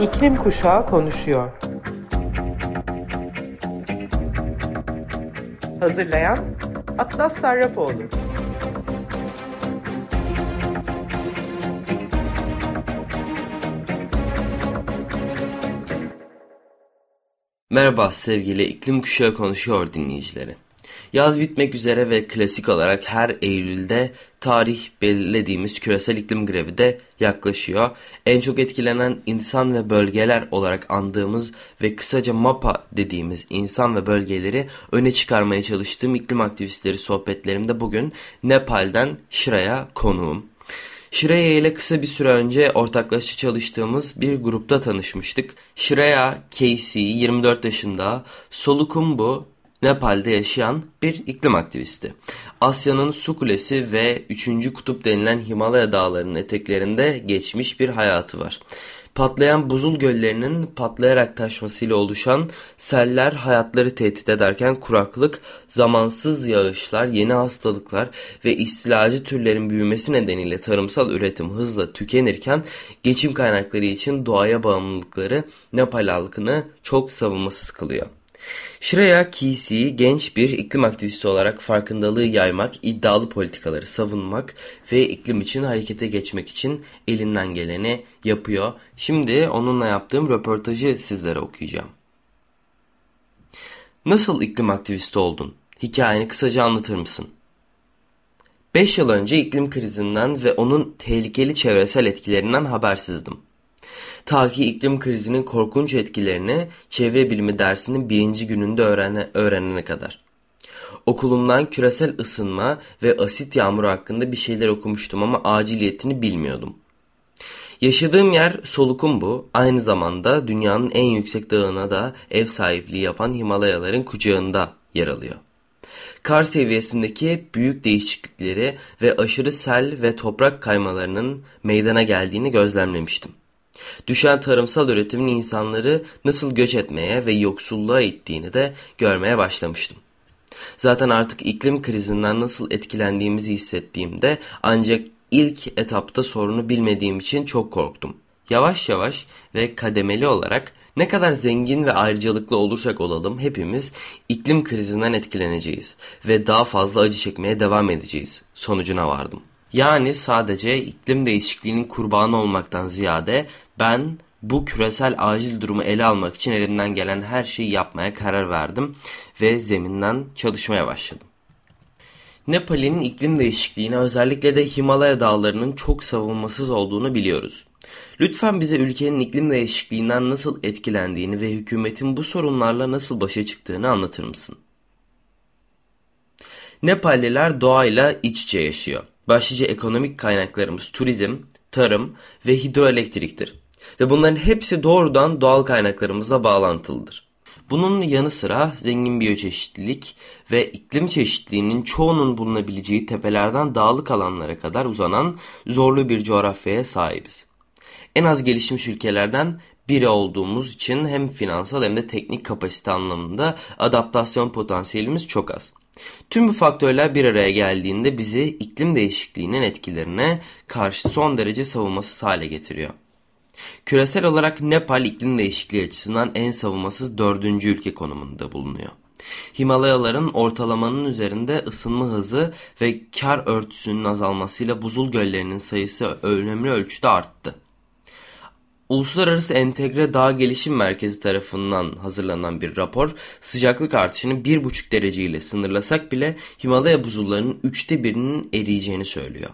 İklim Kuşağı konuşuyor. Hazırlayan Atlas Sarrafoğlu. Merhaba sevgili İklim Kuşağı konuşuyor dinleyicileri. Yaz bitmek üzere ve klasik olarak her Eylül'de tarih belirlediğimiz küresel iklim grevi de yaklaşıyor. En çok etkilenen insan ve bölgeler olarak andığımız ve kısaca MAPA dediğimiz insan ve bölgeleri öne çıkarmaya çalıştığım iklim aktivistleri sohbetlerimde bugün Nepal'den Şıra'ya konuğum. Şiraya ile kısa bir süre önce ortaklaşa çalıştığımız bir grupta tanışmıştık. Shreya Casey 24 yaşında Solukumbu Nepal'de yaşayan bir iklim aktivisti. Asya'nın su kulesi ve 3. kutup denilen Himalaya dağlarının eteklerinde geçmiş bir hayatı var. Patlayan buzul göllerinin patlayarak taşmasıyla oluşan seller hayatları tehdit ederken kuraklık, zamansız yağışlar, yeni hastalıklar ve istilacı türlerin büyümesi nedeniyle tarımsal üretim hızla tükenirken geçim kaynakları için doğaya bağımlılıkları Nepal halkını çok savunmasız kılıyor. Shreya Kisi genç bir iklim aktivisti olarak farkındalığı yaymak, iddialı politikaları savunmak ve iklim için harekete geçmek için elinden geleni yapıyor. Şimdi onunla yaptığım röportajı sizlere okuyacağım. Nasıl iklim aktivisti oldun? Hikayeni kısaca anlatır mısın? 5 yıl önce iklim krizinden ve onun tehlikeli çevresel etkilerinden habersizdim. Ta iklim krizinin korkunç etkilerini çevre bilimi dersinin birinci gününde öğrene, öğrenene kadar. Okulumdan küresel ısınma ve asit yağmuru hakkında bir şeyler okumuştum ama aciliyetini bilmiyordum. Yaşadığım yer Solukumbu, aynı zamanda dünyanın en yüksek dağına da ev sahipliği yapan Himalayaların kucağında yer alıyor. Kar seviyesindeki büyük değişiklikleri ve aşırı sel ve toprak kaymalarının meydana geldiğini gözlemlemiştim. Düşen tarımsal üretimin insanları nasıl göç etmeye ve yoksulluğa ittiğini de görmeye başlamıştım. Zaten artık iklim krizinden nasıl etkilendiğimizi hissettiğimde ancak ilk etapta sorunu bilmediğim için çok korktum. Yavaş yavaş ve kademeli olarak ne kadar zengin ve ayrıcalıklı olursak olalım hepimiz iklim krizinden etkileneceğiz ve daha fazla acı çekmeye devam edeceğiz sonucuna vardım. Yani sadece iklim değişikliğinin kurbanı olmaktan ziyade ben bu küresel acil durumu ele almak için elimden gelen her şeyi yapmaya karar verdim ve zeminden çalışmaya başladım. Nepal'in iklim değişikliğine özellikle de Himalaya dağlarının çok savunmasız olduğunu biliyoruz. Lütfen bize ülkenin iklim değişikliğinden nasıl etkilendiğini ve hükümetin bu sorunlarla nasıl başa çıktığını anlatır mısın? Nepalliler doğayla iç içe yaşıyor. Başlıca ekonomik kaynaklarımız turizm, tarım ve hidroelektriktir. Ve bunların hepsi doğrudan doğal kaynaklarımızla bağlantılıdır. Bunun yanı sıra zengin biyoçeşitlilik ve iklim çeşitliliğinin çoğunun bulunabileceği tepelerden dağlık alanlara kadar uzanan zorlu bir coğrafyaya sahibiz. En az gelişmiş ülkelerden biri olduğumuz için hem finansal hem de teknik kapasite anlamında adaptasyon potansiyelimiz çok az. Tüm bu faktörler bir araya geldiğinde bizi iklim değişikliğinin etkilerine karşı son derece savunmasız hale getiriyor. Küresel olarak Nepal iklim değişikliği açısından en savunmasız dördüncü ülke konumunda bulunuyor. Himalayaların ortalamanın üzerinde ısınma hızı ve kar örtüsünün azalmasıyla buzul göllerinin sayısı önemli ölçüde arttı. Uluslararası Entegre Dağ Gelişim Merkezi tarafından hazırlanan bir rapor sıcaklık artışını 1,5 derece ile sınırlasak bile Himalaya buzullarının üçte birinin eriyeceğini söylüyor.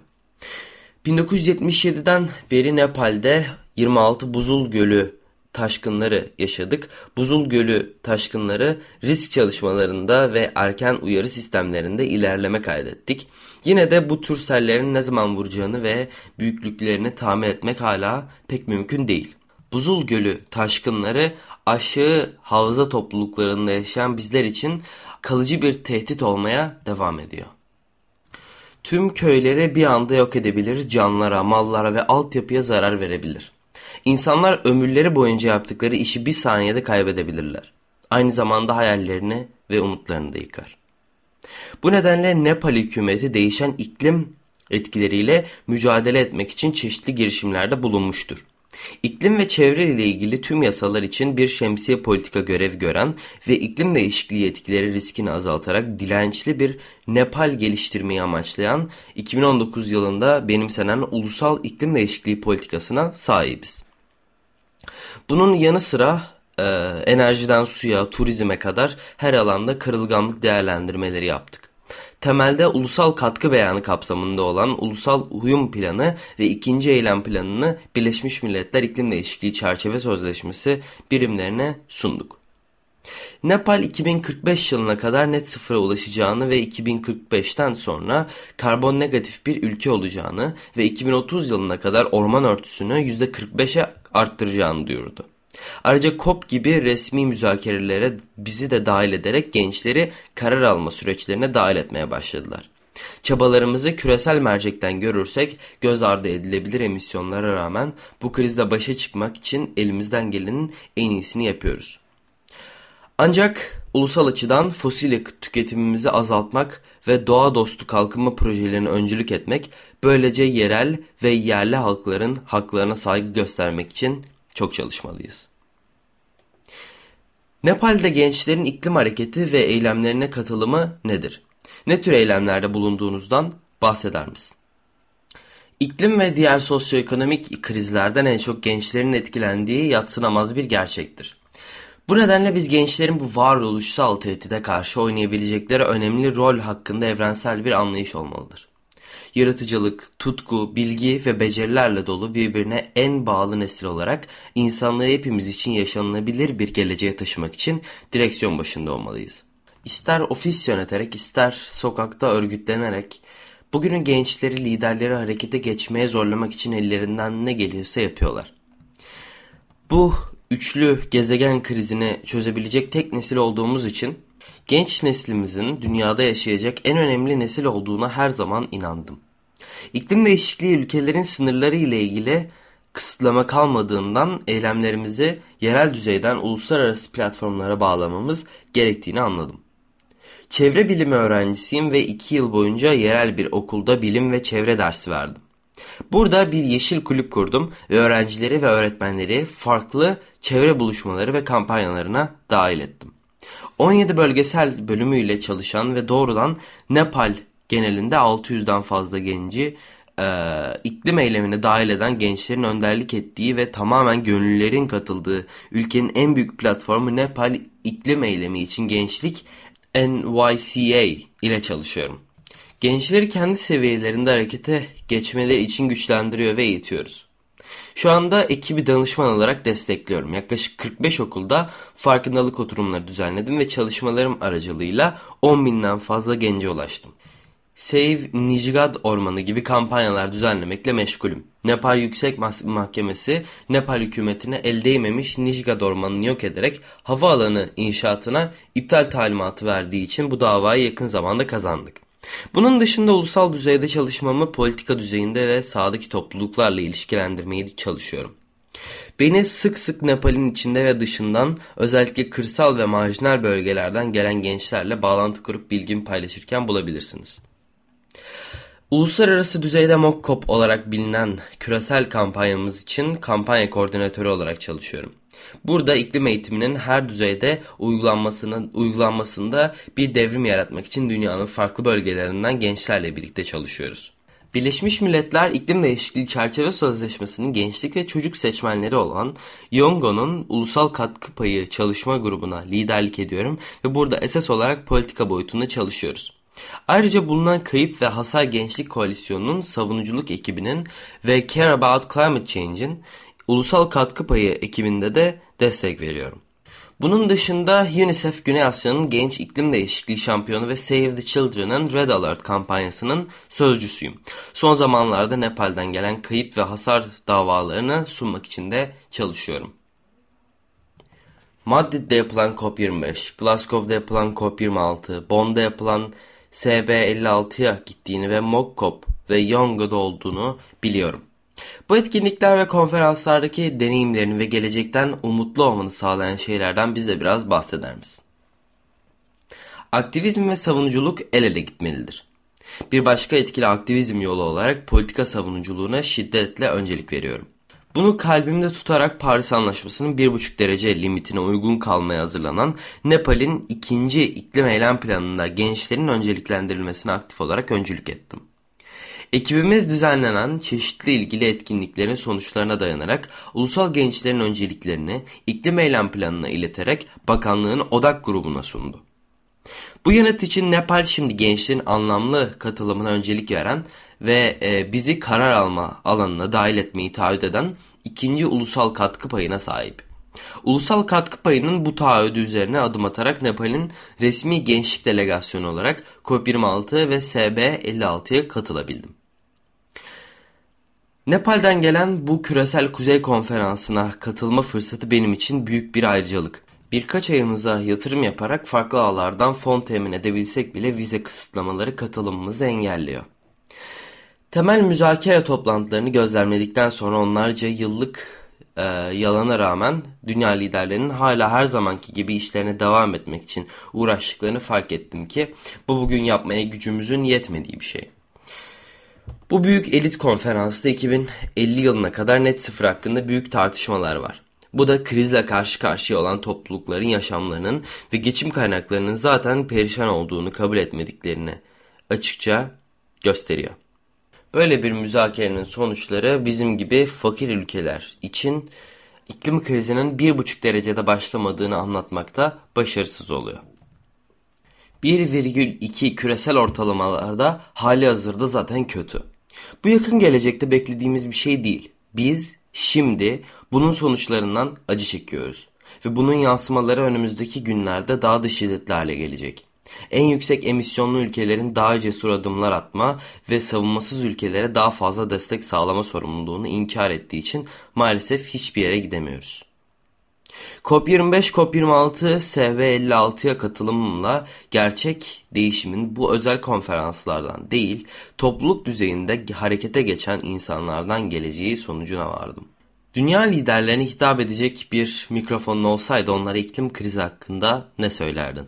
1977'den beri Nepal'de 26 buzul gölü taşkınları yaşadık. Buzul Gölü taşkınları risk çalışmalarında ve erken uyarı sistemlerinde ilerleme kaydettik. Yine de bu tür sellerin ne zaman vuracağını ve büyüklüklerini tahmin etmek hala pek mümkün değil. Buzul Gölü taşkınları aşağı havza topluluklarında yaşayan bizler için kalıcı bir tehdit olmaya devam ediyor. Tüm köyleri bir anda yok edebilir, canlara, mallara ve altyapıya zarar verebilir. İnsanlar ömürleri boyunca yaptıkları işi bir saniyede kaybedebilirler. Aynı zamanda hayallerini ve umutlarını da yıkar. Bu nedenle Nepal hükümeti değişen iklim etkileriyle mücadele etmek için çeşitli girişimlerde bulunmuştur. İklim ve çevre ile ilgili tüm yasalar için bir şemsiye politika görev gören ve iklim değişikliği etkileri riskini azaltarak dirençli bir Nepal geliştirmeyi amaçlayan 2019 yılında benimsenen ulusal iklim değişikliği politikasına sahibiz. Bunun yanı sıra e, enerjiden suya, turizme kadar her alanda kırılganlık değerlendirmeleri yaptık temelde ulusal katkı beyanı kapsamında olan Ulusal Uyum Planı ve ikinci eylem planını Birleşmiş Milletler İklim Değişikliği Çerçeve Sözleşmesi birimlerine sunduk. Nepal 2045 yılına kadar net sıfıra ulaşacağını ve 2045'ten sonra karbon negatif bir ülke olacağını ve 2030 yılına kadar orman örtüsünü %45'e arttıracağını duyurdu. Ayrıca COP gibi resmi müzakerelere bizi de dahil ederek gençleri karar alma süreçlerine dahil etmeye başladılar. Çabalarımızı küresel mercekten görürsek göz ardı edilebilir emisyonlara rağmen bu krizle başa çıkmak için elimizden gelenin en iyisini yapıyoruz. Ancak ulusal açıdan fosil tüketimimizi azaltmak ve doğa dostu kalkınma projelerine öncülük etmek, böylece yerel ve yerli halkların haklarına saygı göstermek için çok çalışmalıyız. Nepal'de gençlerin iklim hareketi ve eylemlerine katılımı nedir? Ne tür eylemlerde bulunduğunuzdan bahseder misin? İklim ve diğer sosyoekonomik krizlerden en çok gençlerin etkilendiği yatsınamaz bir gerçektir. Bu nedenle biz gençlerin bu varoluşsal tehdide karşı oynayabilecekleri önemli rol hakkında evrensel bir anlayış olmalıdır yaratıcılık, tutku, bilgi ve becerilerle dolu birbirine en bağlı nesil olarak insanlığı hepimiz için yaşanılabilir bir geleceğe taşımak için direksiyon başında olmalıyız. İster ofis yöneterek ister sokakta örgütlenerek bugünün gençleri liderleri harekete geçmeye zorlamak için ellerinden ne geliyorsa yapıyorlar. Bu üçlü gezegen krizini çözebilecek tek nesil olduğumuz için genç neslimizin dünyada yaşayacak en önemli nesil olduğuna her zaman inandım. İklim değişikliği ülkelerin sınırları ile ilgili kısıtlama kalmadığından eylemlerimizi yerel düzeyden uluslararası platformlara bağlamamız gerektiğini anladım. Çevre bilimi öğrencisiyim ve iki yıl boyunca yerel bir okulda bilim ve çevre dersi verdim. Burada bir yeşil kulüp kurdum ve öğrencileri ve öğretmenleri farklı çevre buluşmaları ve kampanyalarına dahil ettim. 17 bölgesel bölümüyle çalışan ve doğrudan Nepal genelinde 600'den fazla genci e, iklim eylemine dahil eden gençlerin önderlik ettiği ve tamamen gönüllülerin katıldığı ülkenin en büyük platformu Nepal iklim Eylemi için Gençlik NYCA ile çalışıyorum. Gençleri kendi seviyelerinde harekete geçmeleri için güçlendiriyor ve eğitiyoruz. Şu anda ekibi danışman olarak destekliyorum. Yaklaşık 45 okulda farkındalık oturumları düzenledim ve çalışmalarım aracılığıyla 10 binden fazla gence ulaştım. Save Nijgad Ormanı gibi kampanyalar düzenlemekle meşgulüm. Nepal Yüksek Mahkemesi Nepal hükümetine el değmemiş Nijgad Ormanı'nı yok ederek havaalanı inşaatına iptal talimatı verdiği için bu davayı yakın zamanda kazandık. Bunun dışında ulusal düzeyde çalışmamı politika düzeyinde ve sağdaki topluluklarla ilişkilendirmeyi çalışıyorum. Beni sık sık Nepal'in içinde ve dışından özellikle kırsal ve marjinal bölgelerden gelen gençlerle bağlantı kurup bilgimi paylaşırken bulabilirsiniz. Uluslararası düzeyde MOKKOP olarak bilinen küresel kampanyamız için kampanya koordinatörü olarak çalışıyorum. Burada iklim eğitiminin her düzeyde uygulanmasının uygulanmasında bir devrim yaratmak için dünyanın farklı bölgelerinden gençlerle birlikte çalışıyoruz. Birleşmiş Milletler İklim Değişikliği Çerçeve Sözleşmesi'nin gençlik ve çocuk seçmenleri olan Yongo'nun ulusal katkı payı çalışma grubuna liderlik ediyorum ve burada esas olarak politika boyutunda çalışıyoruz. Ayrıca bulunan Kayıp ve Hasar Gençlik Koalisyonu'nun savunuculuk ekibinin ve Care About Climate Change'in ulusal katkı payı ekibinde de destek veriyorum. Bunun dışında UNICEF Güney Asya'nın Genç İklim Değişikliği Şampiyonu ve Save the Children'ın Red Alert kampanyasının sözcüsüyüm. Son zamanlarda Nepal'den gelen kayıp ve hasar davalarını sunmak için de çalışıyorum. Madrid'de yapılan COP25, Glasgow'da yapılan COP26, Bonn'da yapılan SB56'ya gittiğini ve Mokkop ve Yonga'da olduğunu biliyorum. Bu etkinlikler ve konferanslardaki deneyimlerini ve gelecekten umutlu olmanı sağlayan şeylerden bize biraz bahseder misin? Aktivizm ve savunuculuk el ele gitmelidir. Bir başka etkili aktivizm yolu olarak politika savunuculuğuna şiddetle öncelik veriyorum. Bunu kalbimde tutarak Paris Anlaşması'nın 1,5 derece limitine uygun kalmaya hazırlanan Nepal'in ikinci iklim eylem planında gençlerin önceliklendirilmesine aktif olarak öncülük ettim. Ekibimiz düzenlenen çeşitli ilgili etkinliklerin sonuçlarına dayanarak ulusal gençlerin önceliklerini iklim eylem planına ileterek bakanlığın odak grubuna sundu. Bu yanıt için Nepal şimdi gençlerin anlamlı katılımına öncelik veren ve e, bizi karar alma alanına dahil etmeyi taahhüt eden ikinci ulusal katkı payına sahip. Ulusal katkı payının bu taahhüdü üzerine adım atarak Nepal'in resmi gençlik delegasyonu olarak COP26 ve SB56'ya katılabildim. Nepal'den gelen bu küresel kuzey konferansına katılma fırsatı benim için büyük bir ayrıcalık. Birkaç ayımıza yatırım yaparak farklı ağlardan fon temin edebilsek bile vize kısıtlamaları katılımımızı engelliyor. Temel müzakere toplantılarını gözlemledikten sonra onlarca yıllık e, yalana rağmen dünya liderlerinin hala her zamanki gibi işlerine devam etmek için uğraştıklarını fark ettim ki bu bugün yapmaya gücümüzün yetmediği bir şey. Bu büyük elit konferansta 2050 yılına kadar net sıfır hakkında büyük tartışmalar var. Bu da krizle karşı karşıya olan toplulukların yaşamlarının ve geçim kaynaklarının zaten perişan olduğunu kabul etmediklerini açıkça gösteriyor. Böyle bir müzakerenin sonuçları bizim gibi fakir ülkeler için iklim krizinin 1,5 derecede başlamadığını anlatmakta başarısız oluyor. 1,2 küresel ortalamalarda hali hazırda zaten kötü. Bu yakın gelecekte beklediğimiz bir şey değil. Biz şimdi bunun sonuçlarından acı çekiyoruz. Ve bunun yansımaları önümüzdeki günlerde daha da şiddetli hale gelecek. En yüksek emisyonlu ülkelerin daha cesur adımlar atma ve savunmasız ülkelere daha fazla destek sağlama sorumluluğunu inkar ettiği için maalesef hiçbir yere gidemiyoruz. COP25, COP26, SV56'ya katılımımla gerçek değişimin bu özel konferanslardan değil, topluluk düzeyinde harekete geçen insanlardan geleceği sonucuna vardım. Dünya liderlerine hitap edecek bir mikrofonun olsaydı onlara iklim krizi hakkında ne söylerdin?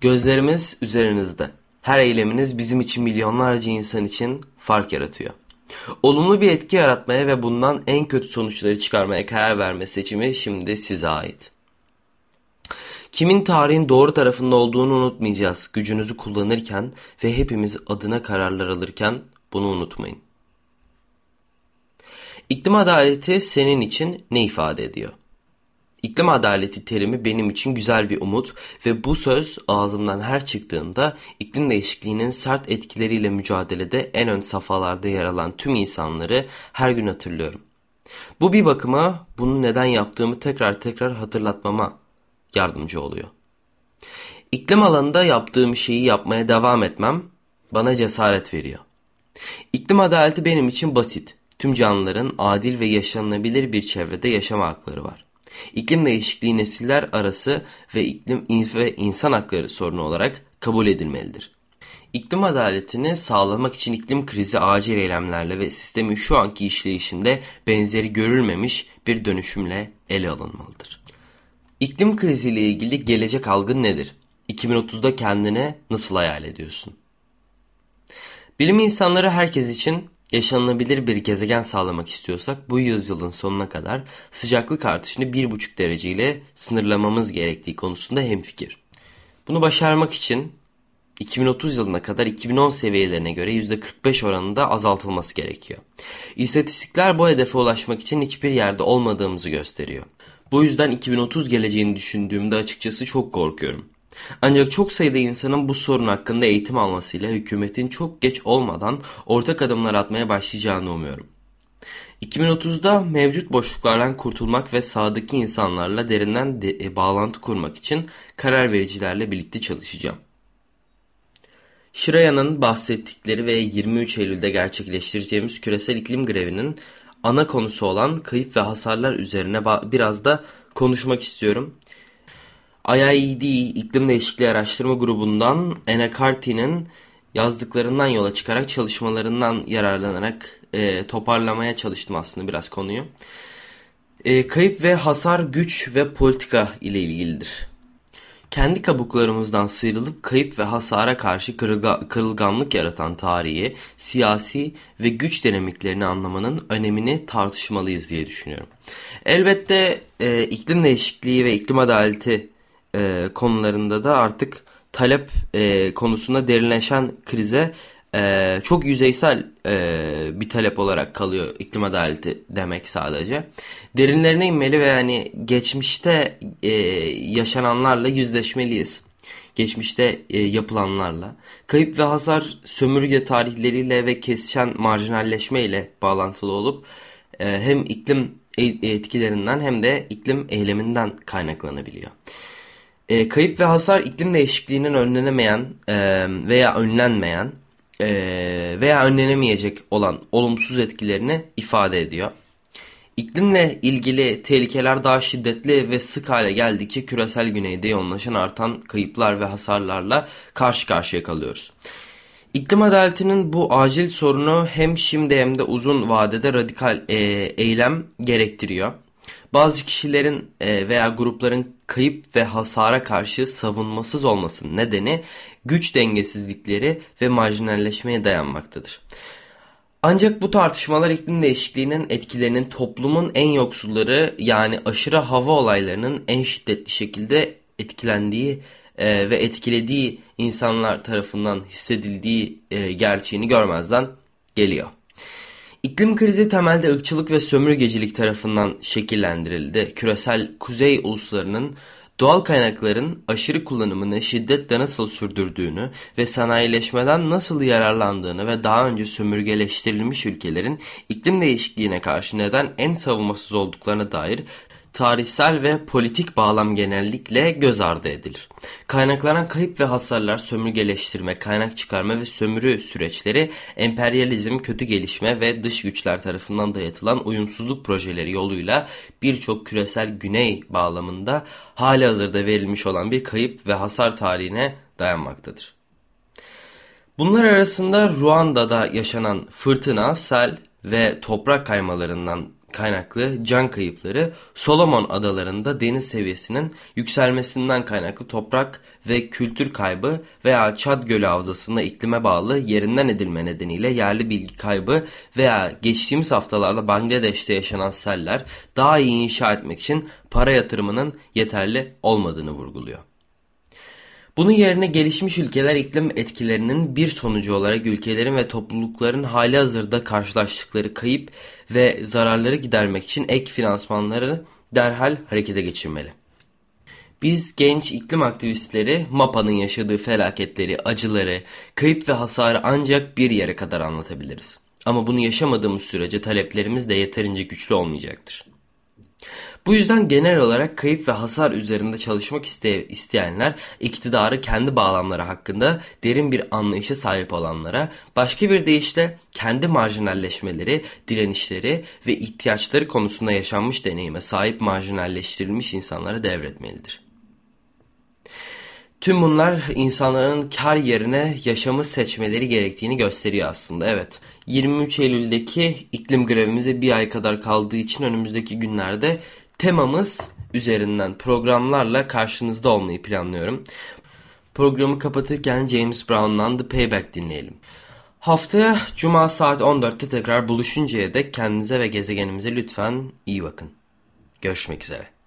Gözlerimiz üzerinizde. Her eyleminiz bizim için milyonlarca insan için fark yaratıyor. Olumlu bir etki yaratmaya ve bundan en kötü sonuçları çıkarmaya karar verme seçimi şimdi size ait. Kimin tarihin doğru tarafında olduğunu unutmayacağız. Gücünüzü kullanırken ve hepimiz adına kararlar alırken bunu unutmayın. İklim adaleti senin için ne ifade ediyor? İklim adaleti terimi benim için güzel bir umut ve bu söz ağzımdan her çıktığında iklim değişikliğinin sert etkileriyle mücadelede en ön safhalarda yer alan tüm insanları her gün hatırlıyorum. Bu bir bakıma bunu neden yaptığımı tekrar tekrar hatırlatmama yardımcı oluyor. İklim alanında yaptığım şeyi yapmaya devam etmem bana cesaret veriyor. İklim adaleti benim için basit. Tüm canlıların adil ve yaşanılabilir bir çevrede yaşama hakları var. İklim değişikliği nesiller arası ve iklim ve insan hakları sorunu olarak kabul edilmelidir. İklim adaletini sağlamak için iklim krizi acil eylemlerle ve sistemin şu anki işleyişinde benzeri görülmemiş bir dönüşümle ele alınmalıdır. İklim kriziyle ilgili gelecek algın nedir? 2030'da kendine nasıl hayal ediyorsun? Bilim insanları herkes için yaşanılabilir bir gezegen sağlamak istiyorsak bu yüzyılın sonuna kadar sıcaklık artışını 1,5 derece ile sınırlamamız gerektiği konusunda hemfikir. Bunu başarmak için 2030 yılına kadar 2010 seviyelerine göre %45 oranında azaltılması gerekiyor. İstatistikler bu hedefe ulaşmak için hiçbir yerde olmadığımızı gösteriyor. Bu yüzden 2030 geleceğini düşündüğümde açıkçası çok korkuyorum. Ancak çok sayıda insanın bu sorun hakkında eğitim almasıyla hükümetin çok geç olmadan ortak adımlar atmaya başlayacağını umuyorum. 2030'da mevcut boşluklardan kurtulmak ve sahadaki insanlarla derinden de, e, bağlantı kurmak için karar vericilerle birlikte çalışacağım. Şiraya'nın bahsettikleri ve 23 Eylül'de gerçekleştireceğimiz küresel iklim grevinin ana konusu olan kayıp ve hasarlar üzerine biraz da konuşmak istiyorum. IIED İklim Değişikliği Araştırma Grubu'ndan Anna Carty'nin yazdıklarından yola çıkarak çalışmalarından yararlanarak e, toparlamaya çalıştım aslında biraz konuyu. E, kayıp ve hasar güç ve politika ile ilgilidir. kendi kabuklarımızdan sıyrılıp kayıp ve hasara karşı kırılga, kırılganlık yaratan tarihi, siyasi ve güç dinamiklerini anlamanın önemini tartışmalıyız diye düşünüyorum. Elbette e, iklim değişikliği ve iklim adaleti e, konularında da artık talep e, konusunda derinleşen krize e, çok yüzeysel e, bir talep olarak kalıyor iklim adaleti demek sadece. Derinlerine inmeli ve yani geçmişte e, yaşananlarla yüzleşmeliyiz. Geçmişte e, yapılanlarla. Kayıp ve hasar sömürge tarihleriyle ve kesişen marjinalleşme ile bağlantılı olup e, hem iklim e, etkilerinden hem de iklim eyleminden kaynaklanabiliyor. E, kayıp ve hasar iklim değişikliğinin önlenemeyen e, veya önlenmeyen e, veya önlenemeyecek olan olumsuz etkilerini ifade ediyor. İklimle ilgili tehlikeler daha şiddetli ve sık hale geldikçe küresel güneyde yoğunlaşan artan kayıplar ve hasarlarla karşı karşıya kalıyoruz. İklim adaletinin bu acil sorunu hem şimdi hem de uzun vadede radikal e, eylem gerektiriyor. Bazı kişilerin e, veya grupların kayıp ve hasara karşı savunmasız olmasının nedeni güç dengesizlikleri ve marjinalleşmeye dayanmaktadır. Ancak bu tartışmalar iklim değişikliğinin etkilerinin toplumun en yoksulları yani aşırı hava olaylarının en şiddetli şekilde etkilendiği e, ve etkilediği insanlar tarafından hissedildiği e, gerçeğini görmezden geliyor. İklim krizi temelde ırkçılık ve sömürgecilik tarafından şekillendirildi. Küresel kuzey uluslarının doğal kaynakların aşırı kullanımını şiddetle nasıl sürdürdüğünü ve sanayileşmeden nasıl yararlandığını ve daha önce sömürgeleştirilmiş ülkelerin iklim değişikliğine karşı neden en savunmasız olduklarına dair tarihsel ve politik bağlam genellikle göz ardı edilir. Kaynaklanan kayıp ve hasarlar, sömürgeleştirme, kaynak çıkarma ve sömürü süreçleri, emperyalizm, kötü gelişme ve dış güçler tarafından dayatılan uyumsuzluk projeleri yoluyla birçok küresel güney bağlamında hali hazırda verilmiş olan bir kayıp ve hasar tarihine dayanmaktadır. Bunlar arasında Ruanda'da yaşanan fırtına, sel ve toprak kaymalarından kaynaklı can kayıpları Solomon adalarında deniz seviyesinin yükselmesinden kaynaklı toprak ve kültür kaybı veya Çad Gölü havzasında iklime bağlı yerinden edilme nedeniyle yerli bilgi kaybı veya geçtiğimiz haftalarda Bangladeş'te yaşanan seller daha iyi inşa etmek için para yatırımının yeterli olmadığını vurguluyor. Bunun yerine gelişmiş ülkeler iklim etkilerinin bir sonucu olarak ülkelerin ve toplulukların hali hazırda karşılaştıkları kayıp ve zararları gidermek için ek finansmanları derhal harekete geçirmeli. Biz genç iklim aktivistleri MAPA'nın yaşadığı felaketleri, acıları, kayıp ve hasarı ancak bir yere kadar anlatabiliriz. Ama bunu yaşamadığımız sürece taleplerimiz de yeterince güçlü olmayacaktır. Bu yüzden genel olarak kayıp ve hasar üzerinde çalışmak iste isteyenler iktidarı kendi bağlamları hakkında derin bir anlayışa sahip olanlara, başka bir deyişle kendi marjinalleşmeleri, direnişleri ve ihtiyaçları konusunda yaşanmış deneyime sahip marjinalleştirilmiş insanlara devretmelidir. Tüm bunlar insanların kar yerine yaşamı seçmeleri gerektiğini gösteriyor aslında. Evet 23 Eylül'deki iklim grevimize bir ay kadar kaldığı için önümüzdeki günlerde temamız üzerinden programlarla karşınızda olmayı planlıyorum. Programı kapatırken James Brown'dan The Payback dinleyelim. Haftaya Cuma saat 14'te tekrar buluşuncaya dek kendinize ve gezegenimize lütfen iyi bakın. Görüşmek üzere.